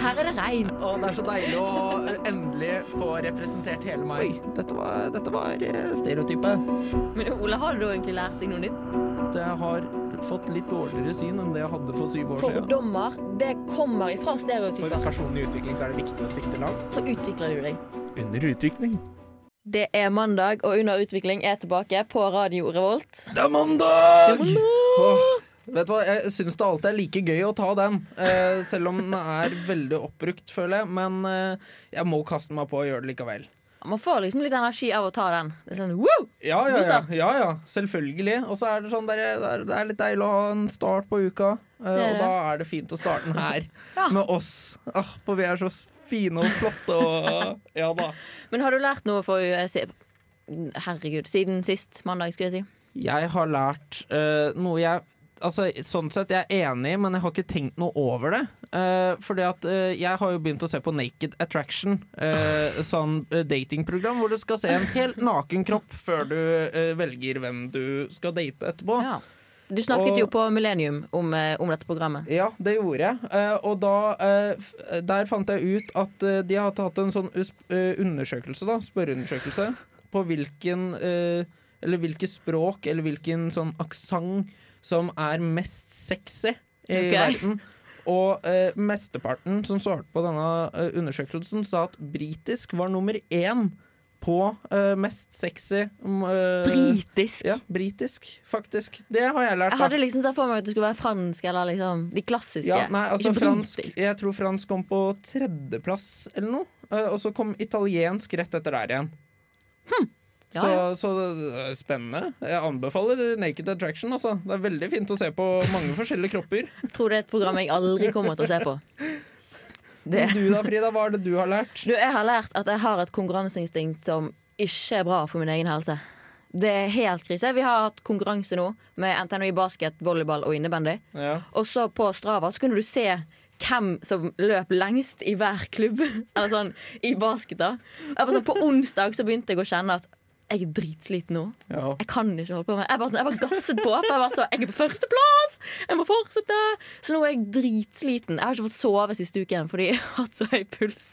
Her er det regn. Og det er så deilig å endelig få representert hele meg. Dette var, dette var eh, stereotypet. Men Ole, har du egentlig lært deg noe nytt? Jeg har fått litt dårligere syn enn det jeg hadde for syv år siden. Fordommer, det kommer ifra stereotyper. For personlig utvikling så er det viktig å sikte langt. Så utvikler du deg. Under utvikling. Det er mandag, og Under utvikling er tilbake på Radio Revolt. Det er mandag! Åh, vet du hva, Jeg syns det alltid er like gøy å ta den, eh, selv om den er veldig oppbrukt, føler jeg. Men eh, jeg må kaste meg på og gjøre det likevel. Man får liksom litt energi av å ta den. Det er sånn, woo! Ja, ja, ja. ja, ja selvfølgelig. Og så er det sånn der, det, er, det er litt deilig å ha en start på uka. eh, Det er og det. da er det fint å starte den her Ja. med oss. Ah, for vi er så fine og flotte og Ja da. Men har du lært noe for eh, si- Herregud, siden sist mandag, skulle jeg si. Jeg har lært eh, noe jeg Altså, sånn sett, Jeg er enig, men jeg har ikke tenkt noe over det. Uh, fordi at uh, jeg har jo begynt å se på Naked Attraction. uh, sånn datingprogram hvor du skal se en helt naken kropp før du velger hvem du skal date etterpå. Ja. Du snakket Og- jo på Millennium om, om dette programmet. Ja, det gjorde jeg. Og da Der fant jeg ut at de har tatt en sånn undersøkelse, da, spørreundersøkelse, på hvilken Eller hvilke språk eller hvilken sånn aksent som er mest sexy i okay. verden. Og eh, mesteparten som svarte på denne eh, undersøkelsen, sa at britisk var nummer én på eh, mest sexy mm, eh, Britisk. Ja, britisk, faktisk. Det har jeg lært. Jeg hadde liksom sett for meg at det skulle være fransk eller liksom de klassiske. Ja, nei, altså fransk. Jeg tror fransk kom på tredjeplass eller noe. Eh, og så kom italiensk rett etter der igjen. Hm. Ja, så, ja. så det er spennende. Jeg anbefaler Naked Attraction. Altså. Det er veldig fint å se på mange forskjellige kropper. Jeg tror det er et program jeg aldri kommer til å se på. Det. Du da, Frida, hva er det du har lært? Du, jeg har lært at jeg har et konkurranseinstinkt som ikke er bra for min egen helse. Det er helt krise. Vi har hatt konkurranse nå med NTNU i basket, volleyball og innebandy. Ja. Og så på Strava så kunne du se hvem som løp lengst i hver klubb. Eller sånn i basket. da sånn, På onsdag så begynte jeg å kjenne at jeg er dritsliten nå. Ja. Jeg kan ikke holde på med Jeg bare, jeg bare gasset på. For jeg var så, jeg er på førsteplass! Jeg må fortsette! Så nå er jeg dritsliten. Jeg har ikke fått sove siste uken fordi jeg har hatt så høy puls.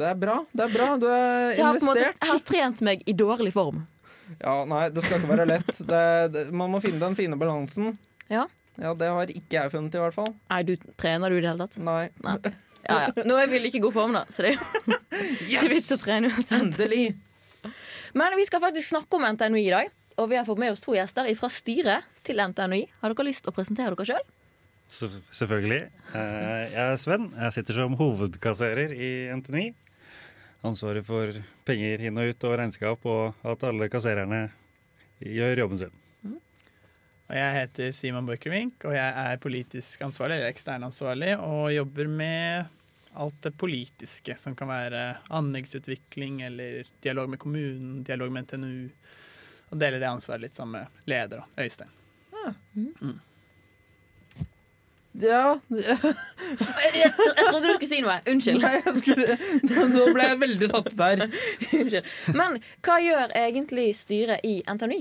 Det er bra. det er bra Du er Så jeg har, på måte, investert. jeg har trent meg i dårlig form. Ja, nei, det skal ikke være lett. Det, det, man må finne den fine balansen. Ja. Ja, Det har ikke jeg funnet, i hvert fall. Nei, du trener du i det hele tatt? Nei. Nei. Ja, ja. Nå er vi like god form, da, så det er jo ikke vits å trene uansett. Endelig! Men vi skal faktisk snakke om NTNUI i dag. Og vi har fått med oss to gjester fra styret til NTNUI. Har dere lyst til å presentere dere sjøl? Selv- Selvfølgelig. Eh, Jeg er Sven. Jeg sitter som hovedkasserer i NTNUI. Ansvaret for penger inn og ut og regnskap, og at alle kassererne gjør jobben sin. Og jeg heter Simon Borchgrevink, og jeg er politisk ansvarlig, eller eksternansvarlig, og jobber med alt det politiske, som kan være anleggsutvikling eller dialog med kommunen, dialog med NTNU. Og deler det ansvaret litt sammen med leder og Øystein. Ja Jeg, jeg, jeg trodde du skulle si noe. Unnskyld. Nei, jeg skulle Nå ble jeg veldig satt ut her. Unnskyld. Men hva gjør egentlig styret i NTNU?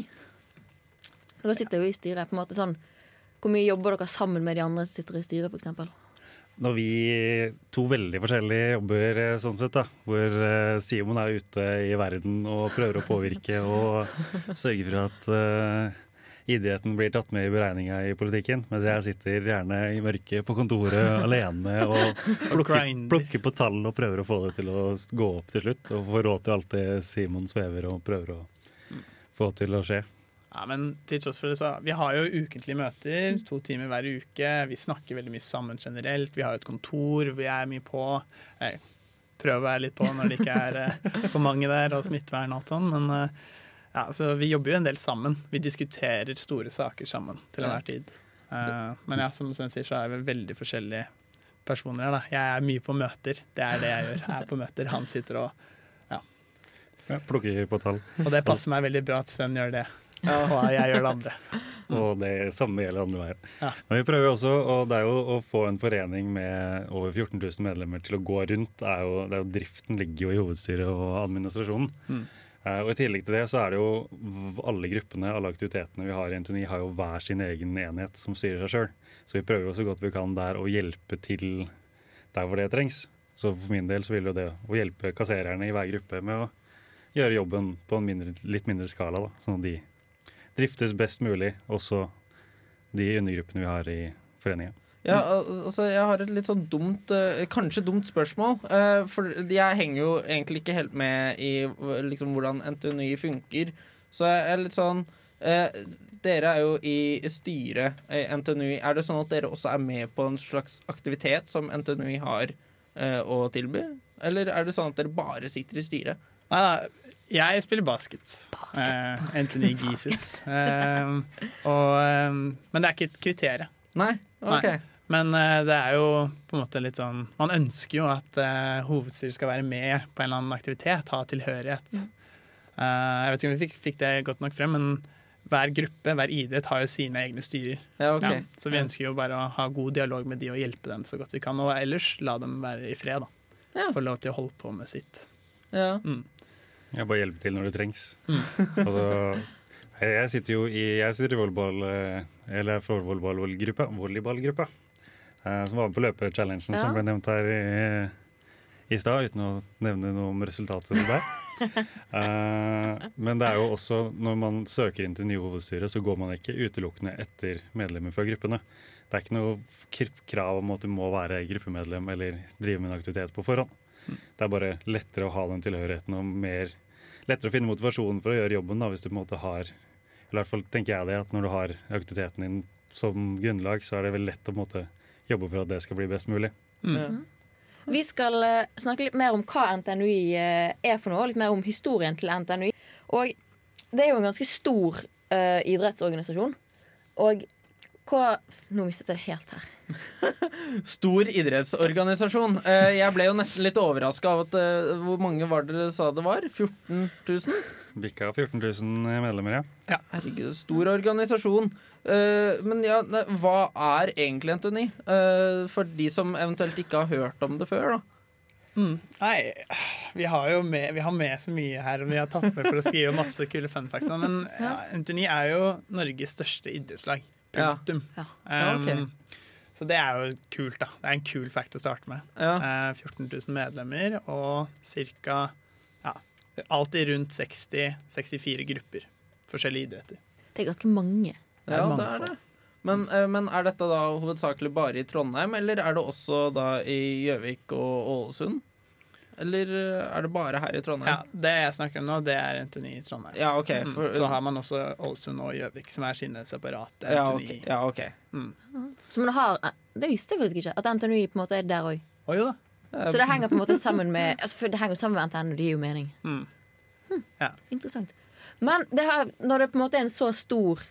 Dere sitter jo i styret. på en måte sånn Hvor mye jobber dere sammen med de andre som sitter i styret, f.eks.? Når vi to veldig forskjellige jobber eh, sånn sett, da, hvor eh, Simon er ute i verden og prøver å påvirke og sørge for at uh, idretten blir tatt med i beregninga i politikken, mens jeg sitter gjerne i mørket på kontoret alene og plukker, plukker på tall og prøver å få det til å gå opp til slutt. Og får råd til alt det Simon svever og prøver å få til å skje. Ja, men til tross for det så Vi har jo ukentlige møter, to timer hver uke. Vi snakker veldig mye sammen generelt. Vi har jo et kontor vi er mye på. Jeg prøver å være litt på når det ikke er eh, for mange der, og smittevern og alt sånn. Men eh, ja, så vi jobber jo en del sammen. Vi diskuterer store saker sammen til enhver tid. Eh, men ja, som Sven sier, så er vi veldig forskjellige personer her. Da. Jeg er mye på møter. Det er det jeg gjør. Jeg er på møter. Han sitter og Ja, plukker på tall. Og det passer meg veldig bra at Sven gjør det. Og jeg gjør det andre. Og det samme gjelder andre veien. Ja. Men vi prøver også, og det er jo å få en forening med over 14 000 medlemmer til å gå rundt. Er jo, det er jo, driften ligger jo i hovedstyret og administrasjonen. Mm. Eh, og I tillegg til det så er det jo alle gruppene, alle aktivitetene vi har i NTNI, har jo hver sin egen enhet som styrer seg sjøl. Så vi prøver jo så godt vi kan der å hjelpe til der hvor det trengs. Så for min del så vil jo det å hjelpe kassererne i hver gruppe med å gjøre jobben på en mindre, litt mindre skala, da, sånn at de driftes best mulig, også de undergruppene vi har i foreningen. Ja, altså Jeg har et litt sånn dumt eh, Kanskje dumt spørsmål. eh, for jeg henger jo egentlig ikke helt med i liksom, hvordan NTNY funker. Så jeg er litt sånn eh, Dere er jo i styret i NTNU. Er det sånn at dere også er med på en slags aktivitet som NTNU har eh, å tilby? Eller er det sånn at dere bare sitter i styret? Nei da, jeg spiller basket. Eh, Anthony Gises. Uh, og, um, men det er ikke et kriterium. Nei? OK. Nei. Men uh, det er jo på en måte litt sånn Man ønsker jo at eh, hovedstyret skal være med på en eller annen aktivitet, ha tilhørighet. Eh, jeg vet ikke om vi fikk, fikk det godt nok frem, men hver gruppe, hver idrett, har jo sine egne styrer. Ja, okay. Ja, så vi ønsker jo bare å ha god dialog med de og hjelpe dem så godt vi kan. Og ellers la dem være i fred, da. Ja. Få lov til å holde på med sitt. Ja. Jeg bare hjelper til når det trengs. Mm. Altså, jeg sitter jo i, jeg sitter i volleyball, eh, eller volleyballgruppa, volleyballgruppa eh, som var med på løpechallengen Ja. som ble nevnt her i, i stad, uten å nevne noe om resultatet der. uh, men det er jo også, når man søker inn til nye hovedstyret, så går man ikke utelukkende etter medlemmer fra gruppene. Det er ikke noe krav om at du må være gruppemedlem eller drive med en aktivitet på forhånd. Det er bare lettere å ha den tilhørigheten og mer lettere å finne motivasjonen for å gjøre jobben da, hvis du på en måte har eller i hvert fall tenker jeg det, at når du har aktiviteten din som grunnlag, så er det vel lett å på en måte jobbe for at det skal bli best mulig. Ja. Vi skal eh, snakke litt mer om hva NTNUI eh, er for noe, og litt mer om historien til NTNUI. Og det er jo en ganske stor uh, idrettsorganisasjon. Og hva Nå mistet jeg det helt her. Stor idrettsorganisasjon. Eh, jeg ble jo nesten litt overraska av at eh, Hvor mange var det dere sa det var? 14 000? Bikka 14 000 medlemmer, ja. Herregud, stor organisasjon. Eh, men ja, hva er egentlig? Eh, for de som eventuelt ikke har hørt om det før, da. Nei, vi har jo med, vi har med så mye her, og vi har tatt med for å skrive masse kule fun facts. Men ja, Anthony er jo Norges største idrettslag. Ja. Punktum. Ja. Ja, ok. Um, så det er jo kult, da. Det er en kul fact å starte med. Ja. Eh, 14 000 medlemmer og ca. Ja, alltid rundt 60-64 grupper. Forskjellige idretter. Det er ganske mange. Det er ja, det er det. Men, eh, men er dette da hovedsakelig bare i Trondheim, eller er det også da i Gjøvik og Ålesund? Eller eh, er det bare her i Trondheim? Ja, Det jeg snakker om nå, det er Anthony i Trondheim. Ja, OK. Mm. Så har man også Ålesund og Gjøvik, som er sine separate ja, Anthony. ok, ja, ok. Mm. Så man har, eh, det visste jeg faktisk ikke, at NTNUI på en måte er der òg. Oh, jo da. Så det henger på en måte sammen med altså, for Det henger sammen med NTNU, det gir jo mening. Mm. Ja. Interessant. Men det har, når det på en måte er en så stor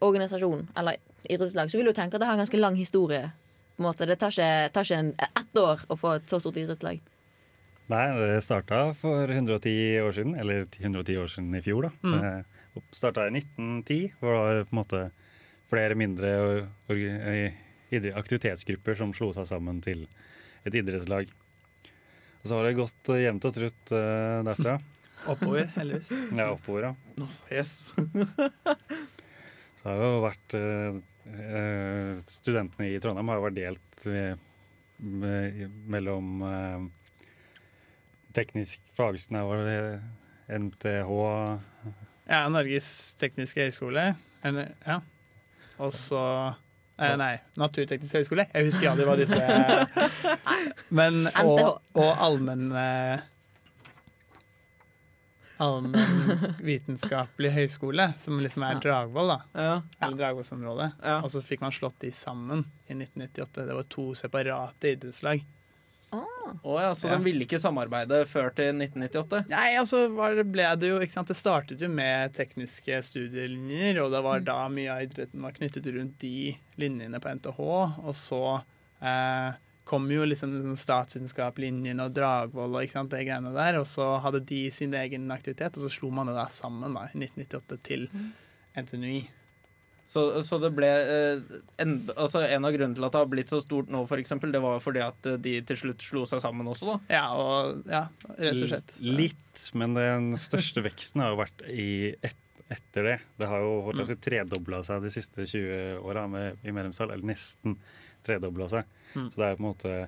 organisasjon, eller idrettslag, så vil du tenke at det har en ganske lang historie. På en måte. Det tar ikke, tar ikke en, ett år å få et så stort idrettslag. Nei, det starta for 110 år siden, eller 110 år siden i fjor, da. Det starta i 1910, hvor det var på en måte flere mindre eh, aktivitetsgrupper som slo seg sammen til et idrettslag. Og så har det gått eh, jevnt og trutt eh, derfra. Oppover, heldigvis. Ja, oppover, ja. Yes. Så det har jo vært Studentene i Trondheim har jo vært delt mellom teknisk fagskole var NTH Ja, Norges tekniske høgskole. Ja. Og så eh, Nei, Naturteknisk høgskole. Jeg husker aldri hva disse Men Og, og allmenn eh, Allmennvitenskapelig høgskole, som liksom er. Dragvoll, da. Ja. Eller Dragvollsområdet. Ja. Og så fikk man slått de sammen i 1998. Det var to separate idrettslag. Å ja, så Ja. de ville ikke samarbeide før til 1998? Nei, altså det, ble det jo ikke sant? Det startet jo med tekniske studielinjer, og det var da mye av idretten var knyttet rundt de linjene på NTH. Og så eh, kom jo liksom den statsvitenskapslinjen og Dragvoll og ikke sant, det greiene der. Og så hadde de sin egen aktivitet, og så slo man det da sammen da, i 1998 til NTNUI. Så, så det ble eh, en, altså en av grunnene til at det har blitt så stort nå, eksempel, det var fordi at eh, de til slutt slo seg sammen også, da? Ja, og ja, rett og slett. Litt, men den største veksten har jo vært i et, etter det. Det har jo holdt på si tredobla seg de siste 20 åra i medlemstall, eller nesten tredobla seg. Mm. Så det er på en måte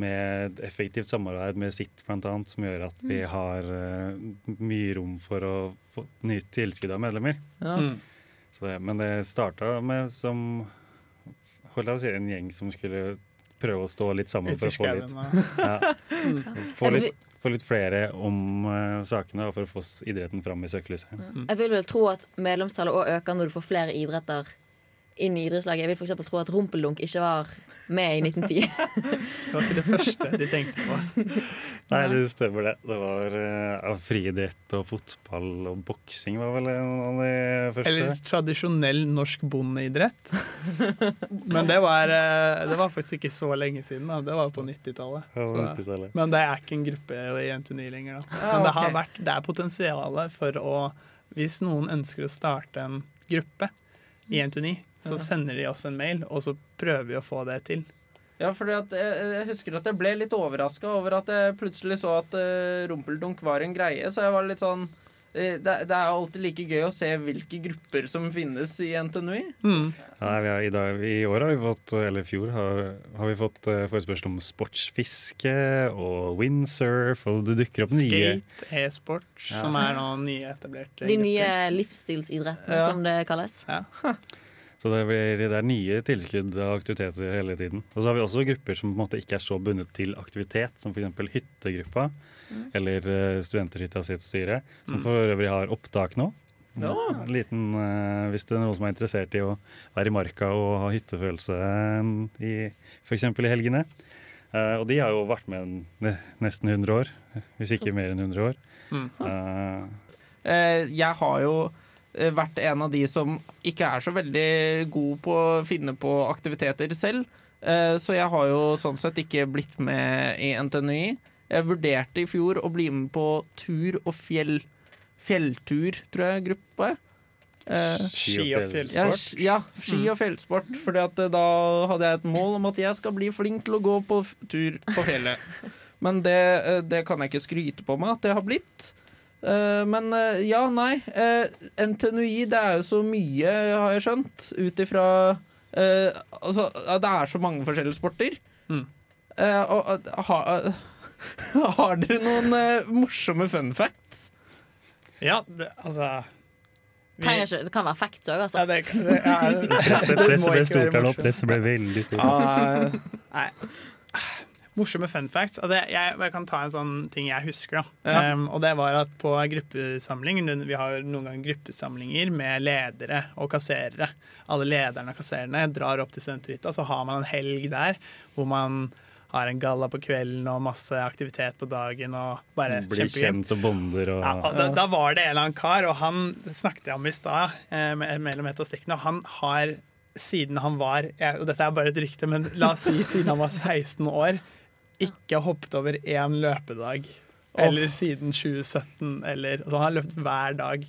med et effektivt samarbeid med sitt bl.a., som gjør at vi har uh, mye rom for å få nytt tilskudd av medlemmer. Ja. Mm. Så det, men det starta med som jeg å si, en gjeng som skulle prøve å stå litt sammen for å få litt, ja, få litt, få litt flere om uh, sakene og for å få idretten fram i søkelyset. Jeg vil vel tro at medlemstallet òg øker når du får flere idretter inn i idrettslaget. Jeg vil for eksempel tro at rumpeldunk ikke var med i 1910. Det var ikke det første de tenkte på. Nei, det stemmer det. Det var uh, friidrett og fotball og boksing var vel en av de første. Eller tradisjonell norsk bondeidrett. Men det var, uh, det var faktisk ikke så lenge siden. Da. Det var på 90-tallet. Ja, 90-tallet. Men det er ikke en gruppe i NTNi lenger. Da. Men det, har vært, det er potensial for å Hvis noen ønsker å starte en gruppe i NTNY, så sender de oss en mail, og så prøver vi å få det til. Ja, for jeg, jeg husker at jeg ble litt overraska over at jeg plutselig så at uh, rumpeldunk var en greie. Så jeg var litt sånn eh, det, det er alltid like gøy å se hvilke grupper som finnes i NTNUI. Mm. Nei, vi har, i, dag, I år har vi fått, eller i fjor har, har vi fått uh, forespørsel om sportsfiske og windsurf, og det dukker opp nye Skate, e-sport, Ja. som er nå nyetablerte De nye livsstilsidrettene, Ja. som det kalles. Ja. Så det, blir, det er nye tilskudd og aktiviteter hele tiden. Og så har vi også grupper som på en måte ikke er så bundet til aktivitet, som f.eks. hyttegruppa eller uh, Studenterhytta sitt styre, som Mm. for øvrig har opptak nå. Ja. En liten, uh, hvis det er noen som er interessert i å være i marka og ha hyttefølelse eh, i f.eks. i helgene. Uh, og de har jo vært med nesten 100 år, hvis ikke mer enn 100 år. Mm. Eh, Eh, jeg har jo eh, vært en av de som ikke er så veldig god på å finne på aktiviteter selv. Eh, så jeg har jo sånn sett ikke blitt med i NTNUI. Jeg vurderte i fjor å bli med på tur og fjell Fjelltur, tror jeg gruppa er. Eh, Ski og ja, fjellsport. ja, ski og fjellsport. Fordi at eh, da hadde jeg et mål om at jeg skal bli flink til å gå på f- tur på fjellet. Men det, eh, det kan jeg ikke skryte på meg at det har blitt. Eh, Men eh, ja, nei. eh, NTNUI, det er jo så mye, har jeg skjønt, ut ifra eh, Altså, det er så mange forskjellige sporter. Mm. Eh, og, har, har dere noen morsomme fun facts? Ja, det, altså vi- ikke, det kan være facts òg, altså. ja, det, det, ja, det det, det, det, det, være stort her nå. morsomt. Presset ble veldig stort. det, Nei. Morsomme fun facts. Altså, jeg, jeg, jeg kan ta en sånn ting jeg husker. da Ja. um, Og det var at på gruppesamling Vi har noen ganger gruppesamlinger med ledere og kasserere. Alle lederne og kassererne drar opp til studenthytta, så har man en helg der hvor man har en galla på kvelden og masse aktivitet på dagen. og bare Blir kjent og bonder og Ja, og da, da var det en eller annen kar, og han snakket jeg om i stad, eh, me- mellom ett og stikkene, og han har siden han var Og dette er bare et rykte, men la oss si siden han var 16 år, ikke hoppet over én løpedag. Eller siden 2017, eller altså Han har løpt hver dag.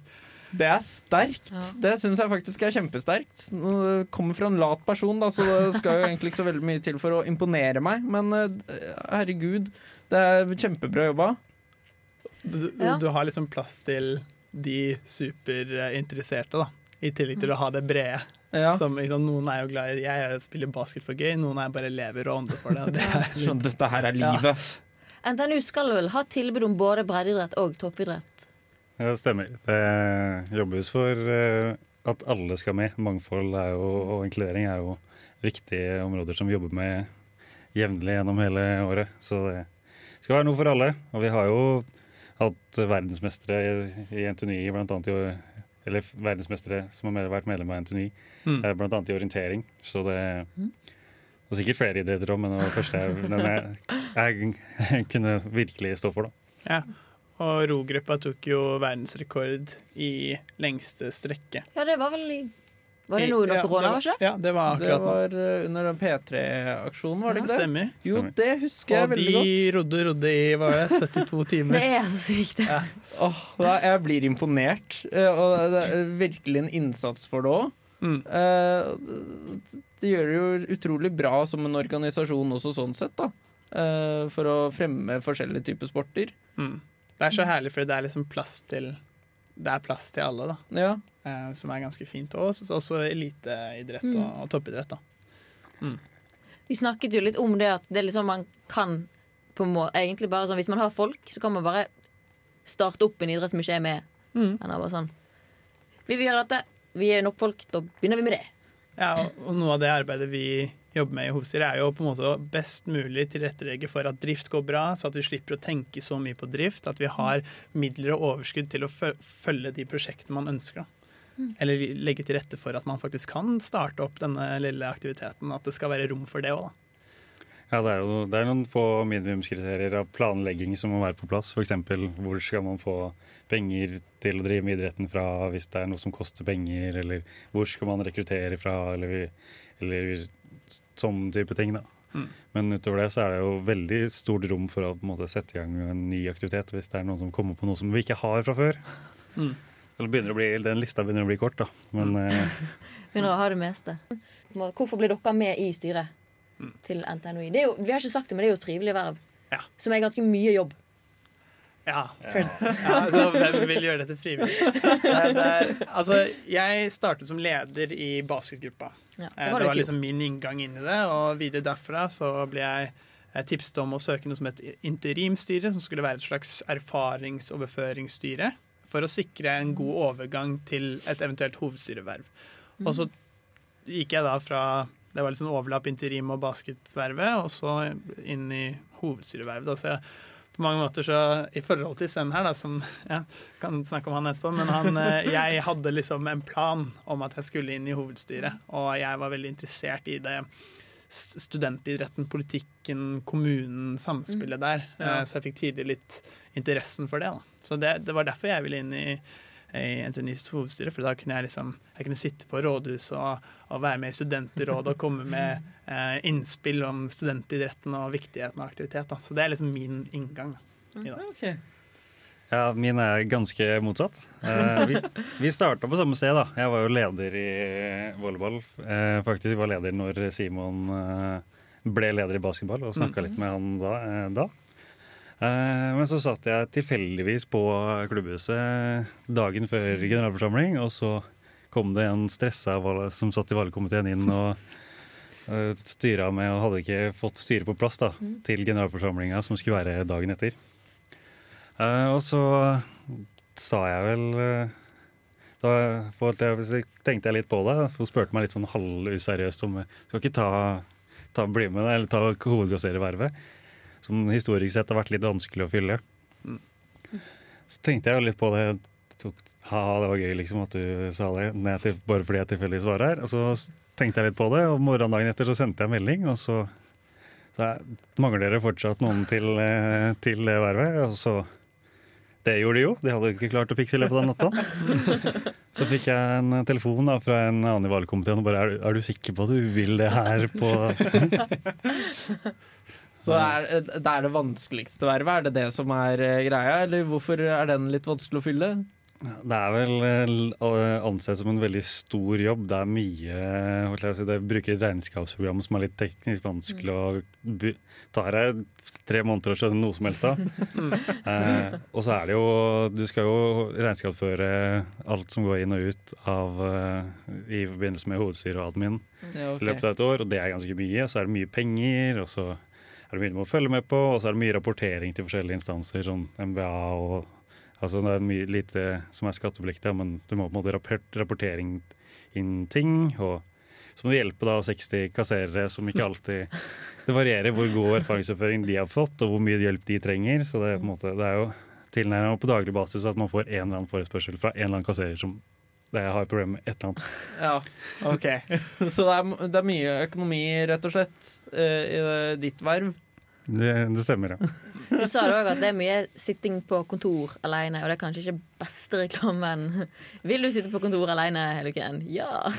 Det er sterkt. Ja. Det syns jeg faktisk er kjempesterkt. Nå kommer fra en lat person, da, så det skal jo egentlig ikke så veldig mye til for å imponere meg. Men eh, herregud, det er kjempebra jobba. Du, du, Ja. du har liksom plass til de superinteresserte, da. I tillegg til å ha det brede. Ja. Som, liksom, noen er jo glad i Jeg spiller basket for gøy, noen er bare lever og ånder for det. og det er Sånn, dette her er livet. NTNU skal vel ha tilbud om både breddeidrett og toppidrett. Ja, det stemmer. Det jobbes for eh, at alle skal med. Mangfold er jo, og inkludering er jo viktige områder som vi jobber med jevnlig gjennom hele året. Så det skal være noe for alle. Og vi har jo hatt verdensmestere i, i blant annet i eller verdensmestere som har med- vært medlem av NTNY, Mm. eh, blant annet i orientering. Så det og sikkert flere idretter òg, men det var det første jeg, den jeg, jeg kunne virkelig stå for. da. Ja. Og rogruppa tok jo verdensrekord i lengste strekke. Ja, det var vel i Var det noe under Ja, korona, det var? Ja, det var akkurat nå. var eh, under den P3-aksjonen, var det ikke det? Stemmer. Jo, det husker jeg Og veldig de godt. rodde rodde i var det 72 Det er så sykt. Åh, da, jeg blir imponert. eh, Og det er virkelig en innsats for det òg. Mm. Det gjør det jo utrolig bra som en organisasjon også, sånn sett. da Eh, For å fremme forskjellige typer sporter. Mm. Det er så herlig, for det er liksom plass til Det er plass til alle, da. Ja. Eh, som er ganske fint. Og også- også eliteidrett og, og toppidrett, da. Vi snakket jo litt om det at det er liksom man kan på måte, egentlig bare sånn, Hvis man har folk, så kan man bare starte opp en idrett som ikke er med. Mm. Er bare sånn Vi vil gjøre dette. Vi er nok folk. Da begynner vi med det. Ja, og- og noe av det arbeidet vi jobber med i hovedstyret, er jo på en måte best mulig tilrettelegge for at drift går bra, så at vi slipper å tenke så mye på drift. At vi har midler og overskudd til å følge de prosjektene man ønsker. da. Eller legge til rette for at man faktisk kan starte opp denne lille aktiviteten. At det skal være rom for det òg, da. Ja, det er jo det er noen få minimumskriterier av planlegging som må være på plass. F.eks. hvor skal man få penger til å drive med idretten fra hvis det er noe som koster penger, eller hvor skal man rekruttere fra, eller, eller sånn type ting. da. Mm. Men utover det så er det jo veldig stort rom for å på en måte, sette i gang en ny aktivitet hvis det er noen som kommer på noe som vi ikke har fra før. Mm. Eller begynner å bli, Den lista begynner å bli kort, da. Men eh, Begynner å ha det meste. Hvorfor blir dere med i styret til NTNUI? Det er jo, vi har ikke sagt det, men det er jo trivelig verv. Ja. Som er ganske mye jobb. Ja. Ja, altså, hvem vil gjøre dette frivillig? Det er, det er, altså, jeg startet som leder i basketgruppa. Ja, Eh, det var Det var liksom min inngang inn i det, og videre derfra så ble jeg eh, tipset om å søke noe som het interimstyre, som skulle være et slags erfaringsoverføringsstyre, for å sikre en god overgang til et eventuelt hovedstyreverv. Og så gikk jeg da fra det var litt sånn overlapp interim og basketvervet, og så inn i hovedstyrevervet. så jeg på mange måter så, I forhold til Sven her, da, som ja, kan snakke om han etterpå, men han, eh, jeg hadde liksom en plan om at jeg skulle inn i hovedstyret. Og jeg var veldig interessert i det studentidretten, politikken, kommunen, samspillet der. Ja. Eh, Så jeg fikk tidlig litt interessen for det. da. Så det, det var derfor jeg ville inn i i NTNUs hovedstyre, for da kunne jeg liksom jeg kunne sitte på rådhuset og, og være med i studentrådet og komme med eh, innspill om studentidretten og viktigheten av aktivitet. Da. Så det er liksom min inngang. Da, i dag. Okay. Ja, min er ganske motsatt. Eh, vi vi starta på samme sted, da. Jeg var jo leder i volleyball. Eh, faktisk var leder når Simon eh, ble leder i basketball, og snakka litt med han da. Eh, da. Eh, men så satt jeg tilfeldigvis på klubbhuset dagen før generalforsamling, og så kom det en stressa som satt i valgkomiteen inn og uh, styra med og hadde ikke fått styret på plass da, til generalforsamlinga som skulle være dagen etter. Eh, og så sa jeg vel eh, da tenkte jeg litt på det. Hun spurte meg litt sånn halvuseriøst om jeg skal ikke ta, ta bli med deg, eller ta hovedgrosserervervet. Som historisk sett har vært litt vanskelig å fylle. Så tenkte jeg litt på det. Tok, ha, det var gøy liksom at du sa det, til, bare fordi jeg tilfeldigvis var her. Og så tenkte jeg litt på det, og morgendagen etter så sendte jeg en melding, og så så mangler dere fortsatt noen til, eh, til det vervet? Og så Det gjorde de jo. De hadde ikke klart å fikse i løpet av natta. Så fikk jeg en telefon da, fra en annen i valgkomiteen og bare er, du- er du sikker på at du vil det her på Så er, det er det vanskeligste vervet? Er det det som er eh, greia, eller hvorfor er den litt vanskelig å fylle? Det er vel eh, ansett som en veldig stor jobb. Det er mye si, Det bruker et regnskapsprogram som er litt teknisk vanskelig å bu- tar deg tre måneder å skjønne noe som helst av. eh, og så er det jo Du skal jo regnskapsføre alt som går inn og ut av eh, i forbindelse med hovedstyret og admin Ja, i løpet av et år, og det er ganske mye. Og så er det mye penger, og så er det mye du må følge med på, og så er det mye rapportering til forskjellige instanser, sånn MBA og Altså det er mye lite som er skattepliktig, men du må på en måte rapport, rapportering inn ting. Og så må du hjelpe da 60 kasserere som ikke alltid Det varierer hvor god erfaringsoppføring de har fått, og hvor mye hjelp de trenger. Så det er, på en måte, det er jo tilnærmet på daglig basis at man får en eller annen forespørsel fra en eller annen kasserer som det har problemer med et eller annet. Ja, ok. Så det er, det er mye økonomi, rett og slett, eh, i ditt verv. Det, det stemmer, ja. Du sa det òg at det er mye sitting på kontor alene, og det er kanskje ikke beste reklamen. Vil du sitte på kontor alene hele uken? Ja.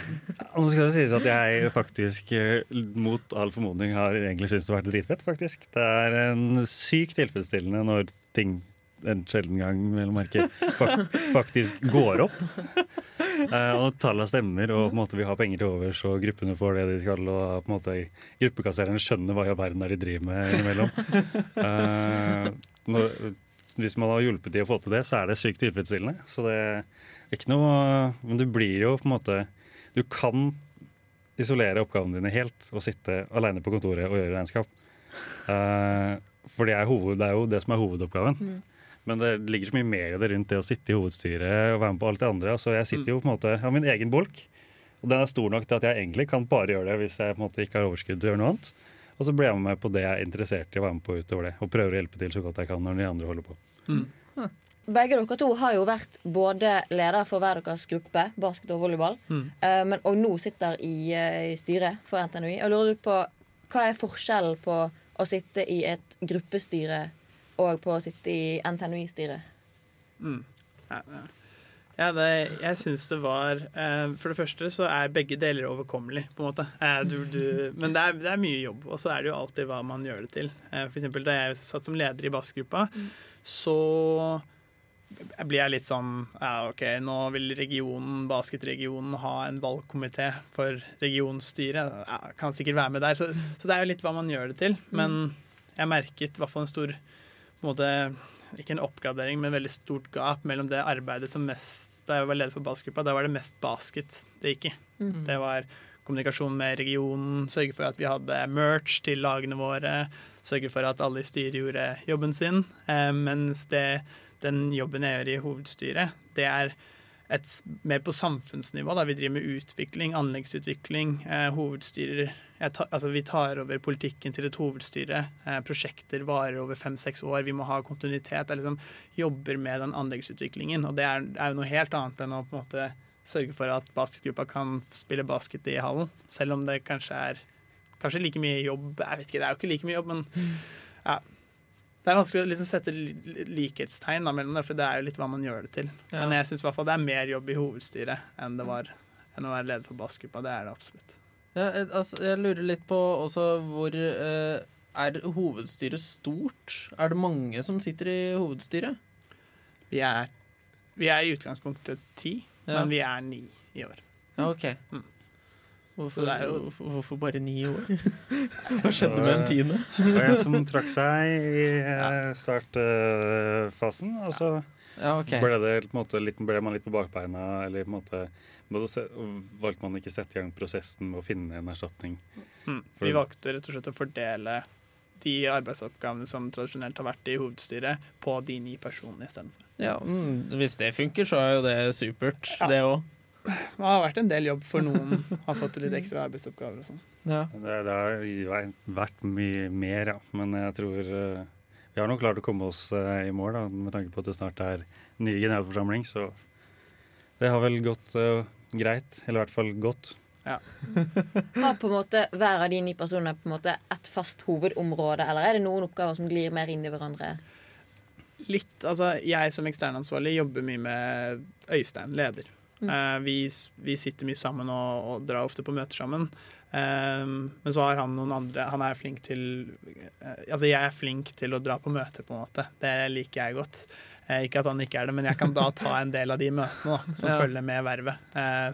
Nå skal det sies at jeg faktisk, eh, mot all formodning, har egentlig syntes det har vært dritfett, faktisk. Det er en sykt tilfredsstillende når ting en sjelden gang, vel å merke, fak faktisk går opp. Eh, og tallene stemmer, og på en måte vi har penger til overs, og gruppene får det de skal, og på en måte gruppekassererne skjønner hva i all verden er de driver med innimellom. Eh, når, hvis man har hjulpet de å få til det, så er det sykt tilfredsstillende. Så det er ikke noe Men du blir jo på en måte Du kan isolere oppgavene dine helt og sitte alene på kontoret og gjøre regnskap. Uh, for det er, hoved, det er, jo det som er hovedoppgaven. Mm. Men det ligger så mye mer i det rundt det å sitte i hovedstyret og være med på alt det andre. Altså jeg sitter jo på en måte, av har min egen bolk, og den er stor nok til at jeg egentlig kan bare gjøre det hvis jeg på en måte ikke har overskudd til å gjøre noe annet. Og så blir jeg med på det jeg er interessert i å være med på utover det. Og prøver å hjelpe til så godt jeg kan når de andre holder på. Mm. Begge dere to har jo vært både leder for hver deres gruppe, basket og volleyball, mm. uh, men, og nå sitter i, uh, i styret for NTNUI. Og lurer på hva er forskjellen på å sitte i et gruppestyre og på å sitte i NTNUI-styret? Mm. Ja, ja. ja det, jeg syns det var eh, For det første så er begge deler overkommelig, på en måte. Eh, du, du, men det er, det er, mye jobb, og så er det jo alltid hva man gjør det til. Eh, for eksempel da jeg satt som leder i bassgruppa, mm. så blir jeg litt sånn Ja, OK, nå vil regionen, basketregionen ha en valgkomité for regionstyret. Jeg kan sikkert være med der. Så, så, det er jo litt hva man gjør det til. Men mm. jeg merket i hvert fall en stor på en måte, Ikke en oppgradering, men veldig stort gap mellom det arbeidet som mest Da jeg var leder for basketgruppa, da var det mest basket det gikk i. Mm. Det var kommunikasjon med regionen, sørge for at vi hadde merch til lagene våre, sørge for at alle i styret gjorde jobben sin. Eh, mens det den jobben jeg gjør i hovedstyret, det er et, mer på samfunnsnivå. Da. Vi driver med utvikling, anleggsutvikling. Eh, hovedstyrer ta, altså Vi tar over politikken til et hovedstyre. Eh, prosjekter varer over fem-seks år. Vi må ha kontinuitet. Jeg liksom jobber med den anleggsutviklingen. Og det er, er, jo noe helt annet enn å på en måte sørge for at basketgruppa kan spille basket i hallen. Selv om det kanskje er kanskje like mye jobb. Jeg vet ikke, Det er jo ikke like mye jobb, men ja, det er vanskelig å liksom sette likhetstegn mellom det, for det er jo litt hva man gjør det til. Ja. Men jeg syns det er mer jobb i hovedstyret enn det var enn å være leder for bassgruppa. Det er det absolutt. Ja, altså, jeg lurer litt på også hvor eh, Er hovedstyret stort? Er det mange som sitter i hovedstyret? Vi er, vi er i utgangspunktet ti, ja. men vi er ni i år. Ja, ok. Mm. Hvorfor, jo, hvorfor, bare ni år? Hva skjedde med en tiende? Det var en som trakk seg i eh, startfasen. Og så ja, okay. ble, det, måte, litt, ble, man litt på bakbeina. Eller på en måte, valgte man ikke å sette i gang prosessen med å finne en erstatning. Mm. Vi valgte rett og slett å fordele de arbeidsoppgavene som tradisjonelt har vært i hovedstyret, på de ni personene istedenfor. Ja, mm, hvis det funker, så er jo det supert, ja. det òg det har vært en del jobb for noen. Har fått litt ekstra arbeidsoppgaver og sånn. Ja. Det, det, har vært mye mer, ja. Men jeg tror uh, vi har nok klart å komme oss uh, i mål, da, med tanke på at det snart er ny generalforsamling. Så det har vel gått uh, greit. Eller i hvert fall godt. Ja. har på en måte hver av de ni personene på en måte et fast hovedområde, eller er det noen oppgaver som glir mer inn i hverandre? Litt. Altså, jeg som eksternansvarlig jobber mye med Øystein, leder. Mm. Uh, vi, vi, sitter mye sammen og, og, drar ofte på møter sammen. Um, men så har han noen andre Han er flink til uh, Altså, jeg er flink til å dra på møter, på en måte. Det liker jeg godt. Uh, ikke at han ikke er det, men jeg kan da ta en del av de møtene da, som ja. følger med vervet.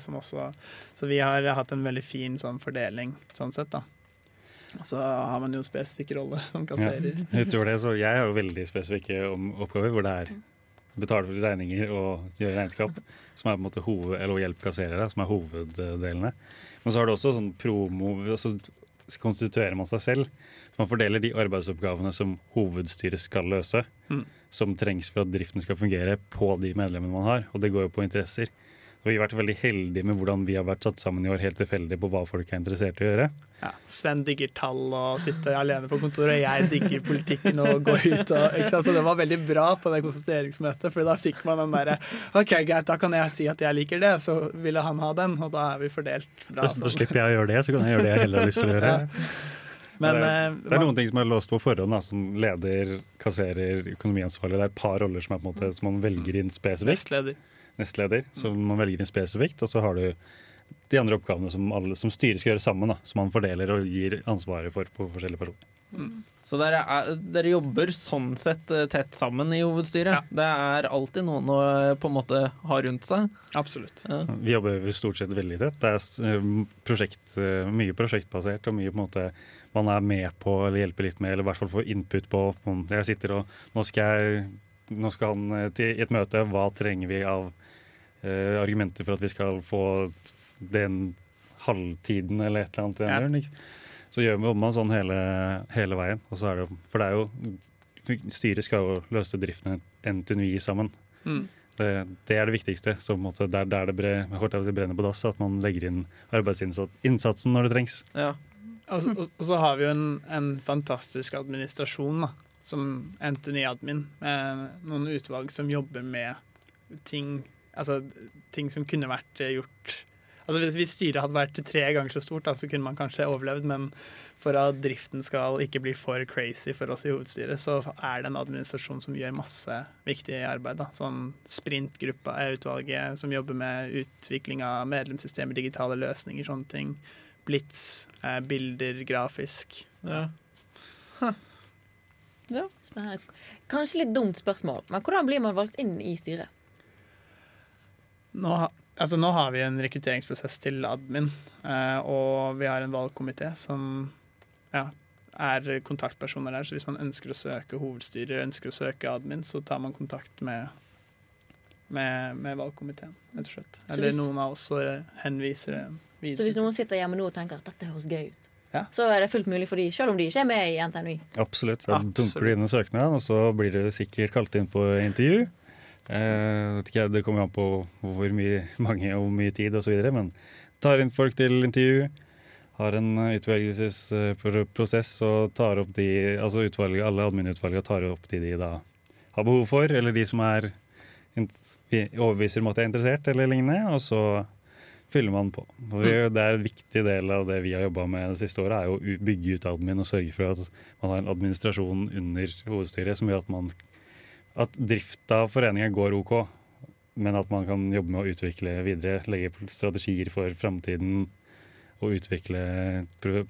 Også, så vi har hatt en veldig fin sånn fordeling sånn sett, da. Og så har man jo spesifikke rolle som kasserer. Ja, utover det, så jeg har jo veldig spesifikke oppgaver hvor det er betale for regninger og gjøre regnskap, som er på en måte hoved, eller hjelpe kasserere, som er hoveddelene. Men så har du også sånn promo Så konstituerer man seg selv. Man fordeler de arbeidsoppgavene som hovedstyret skal løse, mm. som trengs for at driften skal fungere, på de medlemmene man har. Og det går jo på interesser. Og vi har vært veldig heldige med hvordan vi har vært satt sammen i år, helt tilfeldig på hva folk er interessert i å gjøre. Ja, Sven digger tall og sitter alene på kontoret, og jeg digger politikken og går ut. Og, Så det var veldig bra på det konsulteringsmøtet, for da fikk man den derre OK, greit, da kan jeg si at jeg liker det, så ville han ha den, og da er vi fordelt bra. Da, da slipper jeg å gjøre det, så kan jeg gjøre det jeg heller har lyst til å gjøre. Ja. Men, det, er, eh, det, er, noen ting som er låst på forhånd, da, som leder, kasserer, økonomiansvarlig. Det er et par roller som, er på en måte, som man velger inn spesifikt. Nestleder. Nestleder, som man velger inn spesifikt. Og så har du de andre oppgavene som, alle, som styret skal gjøre sammen. Da, som man fordeler og gir ansvaret for på forskjellige personer. Mm. Så dere, er, dere, jobber sånn sett eh, tett sammen i hovedstyret? Ja. Det er alltid noen å eh, på en måte ha rundt seg? Absolutt. Ja. Vi jobber stort sett veldig tett. Det er eh, prosjekt, mye prosjektbasert og mye på en måte man er med på eller hjelper litt med, eller i hvert fall får input på. Jeg sitter og Nå skal, jeg, nå skal han til et møte. Hva trenger vi av uh, argumenter for at vi skal få den halvtiden eller et eller annet. Ja. Så gjør vi man sånn hele, hele veien. Og så er det, for det er jo Styret skal jo løse driften til NTNUI sammen. Mm. Det, det er det viktigste. Så på en måte der, der det bre, på brenner på dass, at man legger inn arbeidsinnsatsen når det trengs. Ja. Og så, og, så har vi jo en, en fantastisk administrasjon, da, som Anthony Admin, med noen utvalg som jobber med ting Altså ting som kunne vært eh, gjort Altså Hvis, hvis styret hadde vært tre ganger så stort, da, så kunne man kanskje overlevd, men for at driften skal ikke bli for crazy for oss i hovedstyret, så er det en administrasjon som gjør masse viktig arbeid. Da. Sånn Sprintgruppa er utvalget som jobber med utvikling av medlemssystemer, digitale løsninger, sånne ting. Blitz, eh, bilder, grafisk. Ja. Ja. Kanskje litt dumt spørsmål, men hvordan blir man valgt inn i styret? Nå, altså, nå har vi en rekrutteringsprosess til admin, eh, og vi har en valgkomité som ja, er kontaktpersoner der. Så hvis man ønsker å søke hovedstyret, ønsker å søke admin, så tar man kontakt med, med, med valgkomiteen, rett og slett. Eller hvis- noen av oss som henviser videre. Så hvis noen sitter hjemme nå og tenker at dette høres gøy ut, Ja. så er det fullt mulig for de, selv om de ikke er med i NTNUI. Absolutt. Da dunker du inn en søknad, og så blir du sikkert kalt inn på intervju. Eh, ikke, det kommer an på hvor mye, mange og hvor mye tid osv., men tar inn folk til intervju. Har en eh, utvelgelsesprosess og tar opp de altså utvalget, Alle adminutvalgene tar opp de de da har behov for, eller de som er overbeviser om at de er interessert, eller lignende. Og så fyller man på. Og vi, det er en viktig del av det vi har jobba med det siste året, er å bygge ut admin og sørge for at man har en administrasjon under hovedstyret som gjør at man at drifta av foreninga går OK, men at man kan jobbe med å utvikle videre, legge strategier for framtiden og utvikle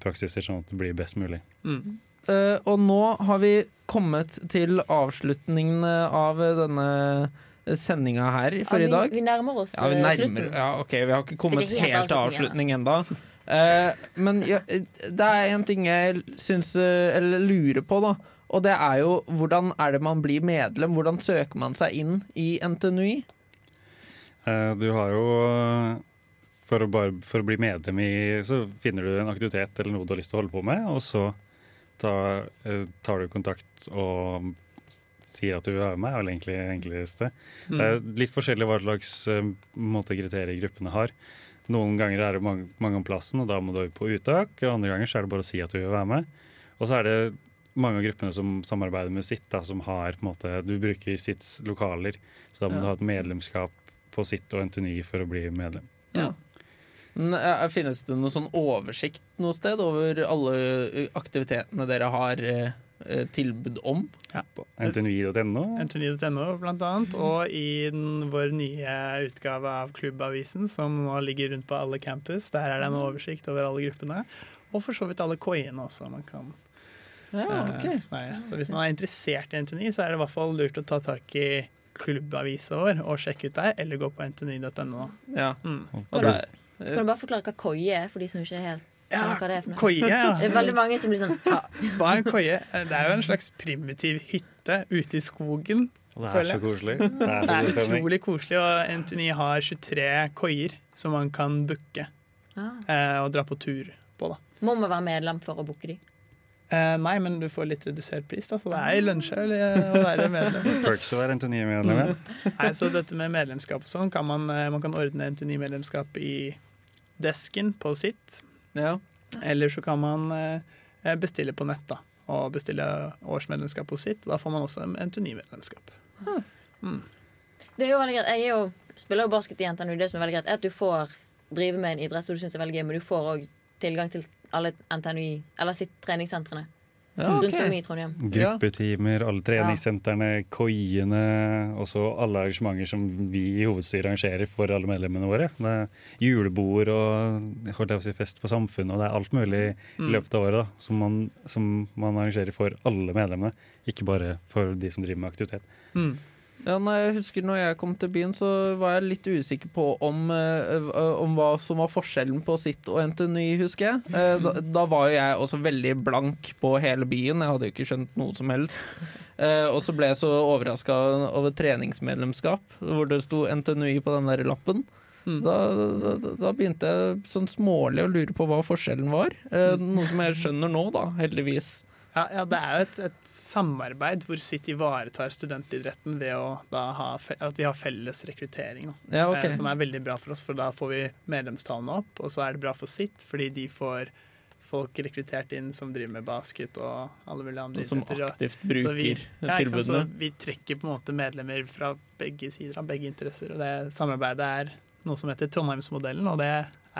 praksiser sånn at det blir best mulig. Mm. Uh, og nå har vi kommet til avslutningen av denne sendinga her for Ja, i dag. Vi, vi nærmer oss Ja, vi eh, nærmer slutten. Ja, OK, vi har ikke kommet ikke helt helt til avslutning ennå. men ja, det er en ting jeg syns eh, Eller lurer på, da. Og det er jo hvordan er det man blir medlem? Hvordan søker man seg inn i NTNUI? Eh, Du har jo eh, for å, bare, for å bli medlem i Så finner du en aktivitet eller noe du har lyst til å holde på med, og så tar, eh, tar du kontakt og sier at du vil være med, er vel egentlig det enkleste. Det er Mm. litt forskjellig hva slags måte kriterier gruppene har. Noen ganger er det mange, mange om plassen, og da må du på uttak. og Andre ganger så er det bare å si at du vil være med. Og så er det mange av gruppene som samarbeider med sitt, da, som har på en måte, Du bruker sitts lokaler, så da må Ja. du ha et medlemskap på sitt og NTNY for å bli medlem. Ja. Eh, Finnes det noen sånn oversikt noe sted over alle eh, aktivitetene dere har eh, tilbud om? På ntny.no. NTNU.no blant annet, og i den, vår nye utgave av Klubbavisen, som nå ligger rundt på alle campus. Der er det en oversikt over alle gruppene. Og for så vidt alle koiene også. Man kan, Ja, okay. så hvis man er interessert i NTNU, så er det i hvert fall lurt å ta tak i klubbavisa vår og sjekke ut der, eller gå på ntny.no. Ja. Mm. Kan der, Kan du bare forklare hva koie er, for de som ikke helt ja, hva det er for noe? Koie, ja. Det er veldig mange som blir sånn ja. Hva er en koie? Det er jo en slags primitiv hytte ute i skogen. Det er så koselig. Det er Det er utrolig koselig, og NTNY har 23 koier som man kan booke ah, eh, og dra på tur på. da. Må man være medlem for å booke de? Eh, nei, men du får litt redusert pris, da, så det er i lunsjøl eh, å være medlem. Perks å være Entony-medlem, ja. Nei, så dette med medlemskap og sånn, kan man, eh, man kan ordne Entony-medlemskap i desken på sitt, ja. eller så kan man uh, bestille på nett, da. Og bestille årsmedlemskap hos sitt. og Da får man også Entony-medlemskap. Det er jo veldig greit. Jeg er jo, spiller jo basket i NTNU. Det som er veldig greit, er at du får drive med en idrett som du syns er veldig gøy, men du får òg tilgang til alle NTNUI, eller sitt treningssentrene ja rundt om i Trondheim. Gruppetimer, alle treningssentrene, koiene, og så alle arrangementer som vi i hovedstyret arrangerer for alle medlemmene våre. Det er julebord og holdt jeg å si, fest på Samfunnet, og det er alt mulig i løpet av året da, som man, som man arrangerer for alle medlemmene, ikke bare for de som driver med aktivitet. Mm. Ja, nei, jeg husker når jeg kom til byen, så var jeg litt usikker på om, eh, om hva som var forskjellen på sitt og NTNY, husker jeg. Eh, da, da var jo jeg også veldig blank på hele byen, jeg hadde jo ikke skjønt noe som helst. Eh, og så ble jeg så overraska over treningsmedlemskap, hvor det sto NTNY på den der lappen. Mm. Da, da, da- da begynte jeg sånn smålig å lure på hva forskjellen var. Eh, noe som jeg skjønner nå, da, heldigvis. Ja, ja, det er jo et, et samarbeid hvor sitt ivaretar studentidretten ved ha, at vi har felles rekruttering. Da. Ja, okay. Eh, Som er veldig bra for oss, for da får vi medlemstallene opp. Og så er det bra for sitt, fordi de får folk rekruttert inn som driver med basket og alle mulige andre Som idretter. Som aktivt så vi, bruker ja, tilbudene. så vi trekker på en måte medlemmer fra begge sider, av begge interesser. Og det samarbeidet er noe som heter Trondheimsmodellen, og det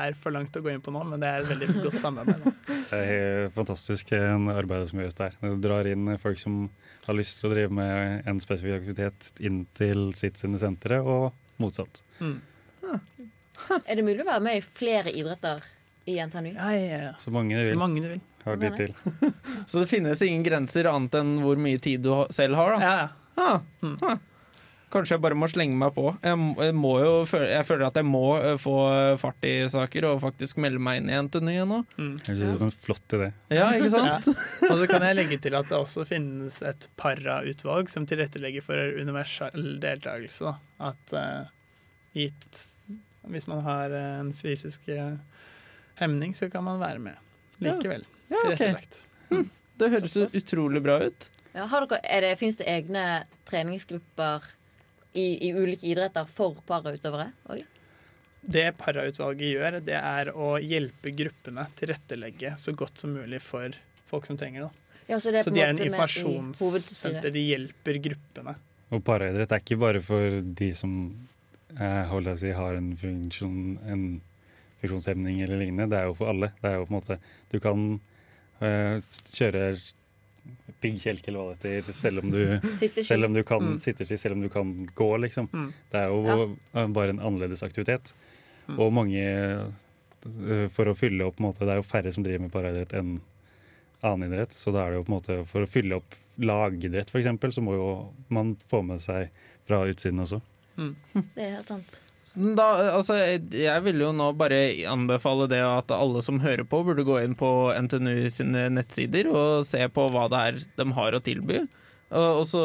er for langt å gå inn på nå, men det er et veldig godt samarbeid. Det er fantastisk en arbeid som gjøres der. Du drar inn folk som har lyst til å drive med en spesifikk aktivitet inn til sitt sine sentre, og motsatt. Mm. Er det mulig å være med i flere idretter i NTNU? Ja, ja, ja. Så mange du Så vil. mange du vil. Har det til. Så det finnes ingen grenser annet enn hvor mye tid du selv har, da. Ja, ja. Ah, Mm. Kanskje jeg bare må slenge meg på. Jeg, må- jo, jeg føler at jeg må eh, få fart i saker og faktisk melde meg inn i NTNU nå. Mm. Synes det er en flott idé. Ja, ikke sant? Ja. Og så kan jeg legge til at det også finnes et para-utvalg som tilrettelegger for universell deltakelse. Da. At uh, gitt Hvis man har eh, en fysisk eh, hemning, så kan man være med likevel. Ja, ok. Tilrettelagt. Det høres utrolig bra ut. Ja, har dere, er det, Finnes det egne treningsgrupper i, i ulike idretter for parautøvere? Det para-utvalget gjør, det er å hjelpe gruppene tilrettelegge så godt som mulig for folk som trenger det. Ja, så det er Så på de er en informasjonssenter. De hjelper gruppene. Og paraidrett er ikke bare for de som eh, jeg si, har en, funksjon, en funksjonshemning eller lignende. Det er jo for alle. Det er jo på en måte Du kan eh, kjøre piggkjelke eller hva det heter, selv om du, Sitteski. selv om du kan Mm. sitte til, selv om du kan gå, liksom. Mm. Det er jo ja. bare en annerledes aktivitet. Mm. Og mange eh, For å fylle opp på en måte, Det er jo færre som driver med paraidrett enn annen idrett. Så da er det jo på en måte for å fylle opp lagidrett f.eks., så må jo man få med seg fra utsiden også. Det er helt sant. Da, altså, jeg vil jo nå bare anbefale det at alle som hører på, burde gå inn på NTNU sine nettsider og se på hva det er de har å tilby. Og og så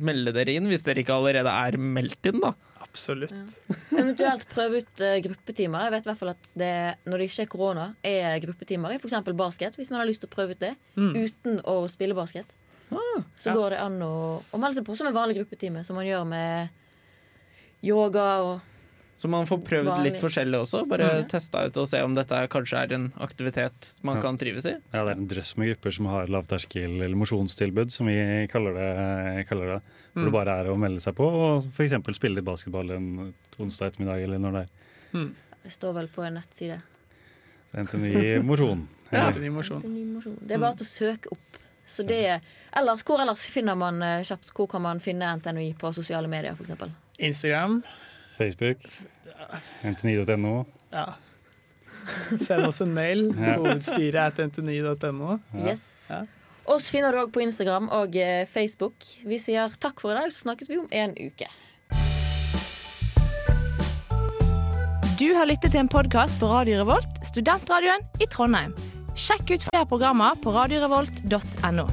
melde dere inn hvis dere ikke allerede er meldt inn, da. Absolutt. Ja. Eventuelt prøve ut uh, gruppetimer. Jeg vet i hvert fall at det, når det ikke er korona, er gruppetimer i f.eks. basket. Hvis man har lyst til å prøve ut det Mm. uten å spille basket. så ja. går det an å, å melde seg på som en vanlig gruppetime, som man gjør med yoga og Så man får prøvd Vanlig. litt forskjellig også. Bare mm. testa ut og se om dette kanskje er en aktivitet man Ja. kan trives i. Ja, det er en drøss med grupper som har lavterskel eller mosjonstilbud, som vi kaller det. Kaller det. Hvor det Mm. bare er å melde seg på og f.eks. spille litt basketball en onsdag ettermiddag eller når det er. Mm. Det står vel på en nettside. Så NTNU mosjon. Ja. Det er bare til å søke opp. Så det, ellers, hvor ellers finner man eh, kjapt Hvor kan man finne NTNUI på sosiale medier, f.eks.? Instagram. Facebook. NTNU.no. Ja. Send oss en mail. Ja. Hovedstyret er til ntny.no. Yes. Ja. Oss finner du òg på Instagram og eh, Facebook. Vi sier takk for i dag, så snakkes vi om en uke. Du har lyttet til en podkast på Radio Revolt, studentradioen i Trondheim. Sjekk ut flere programmer på radiorevolt.no.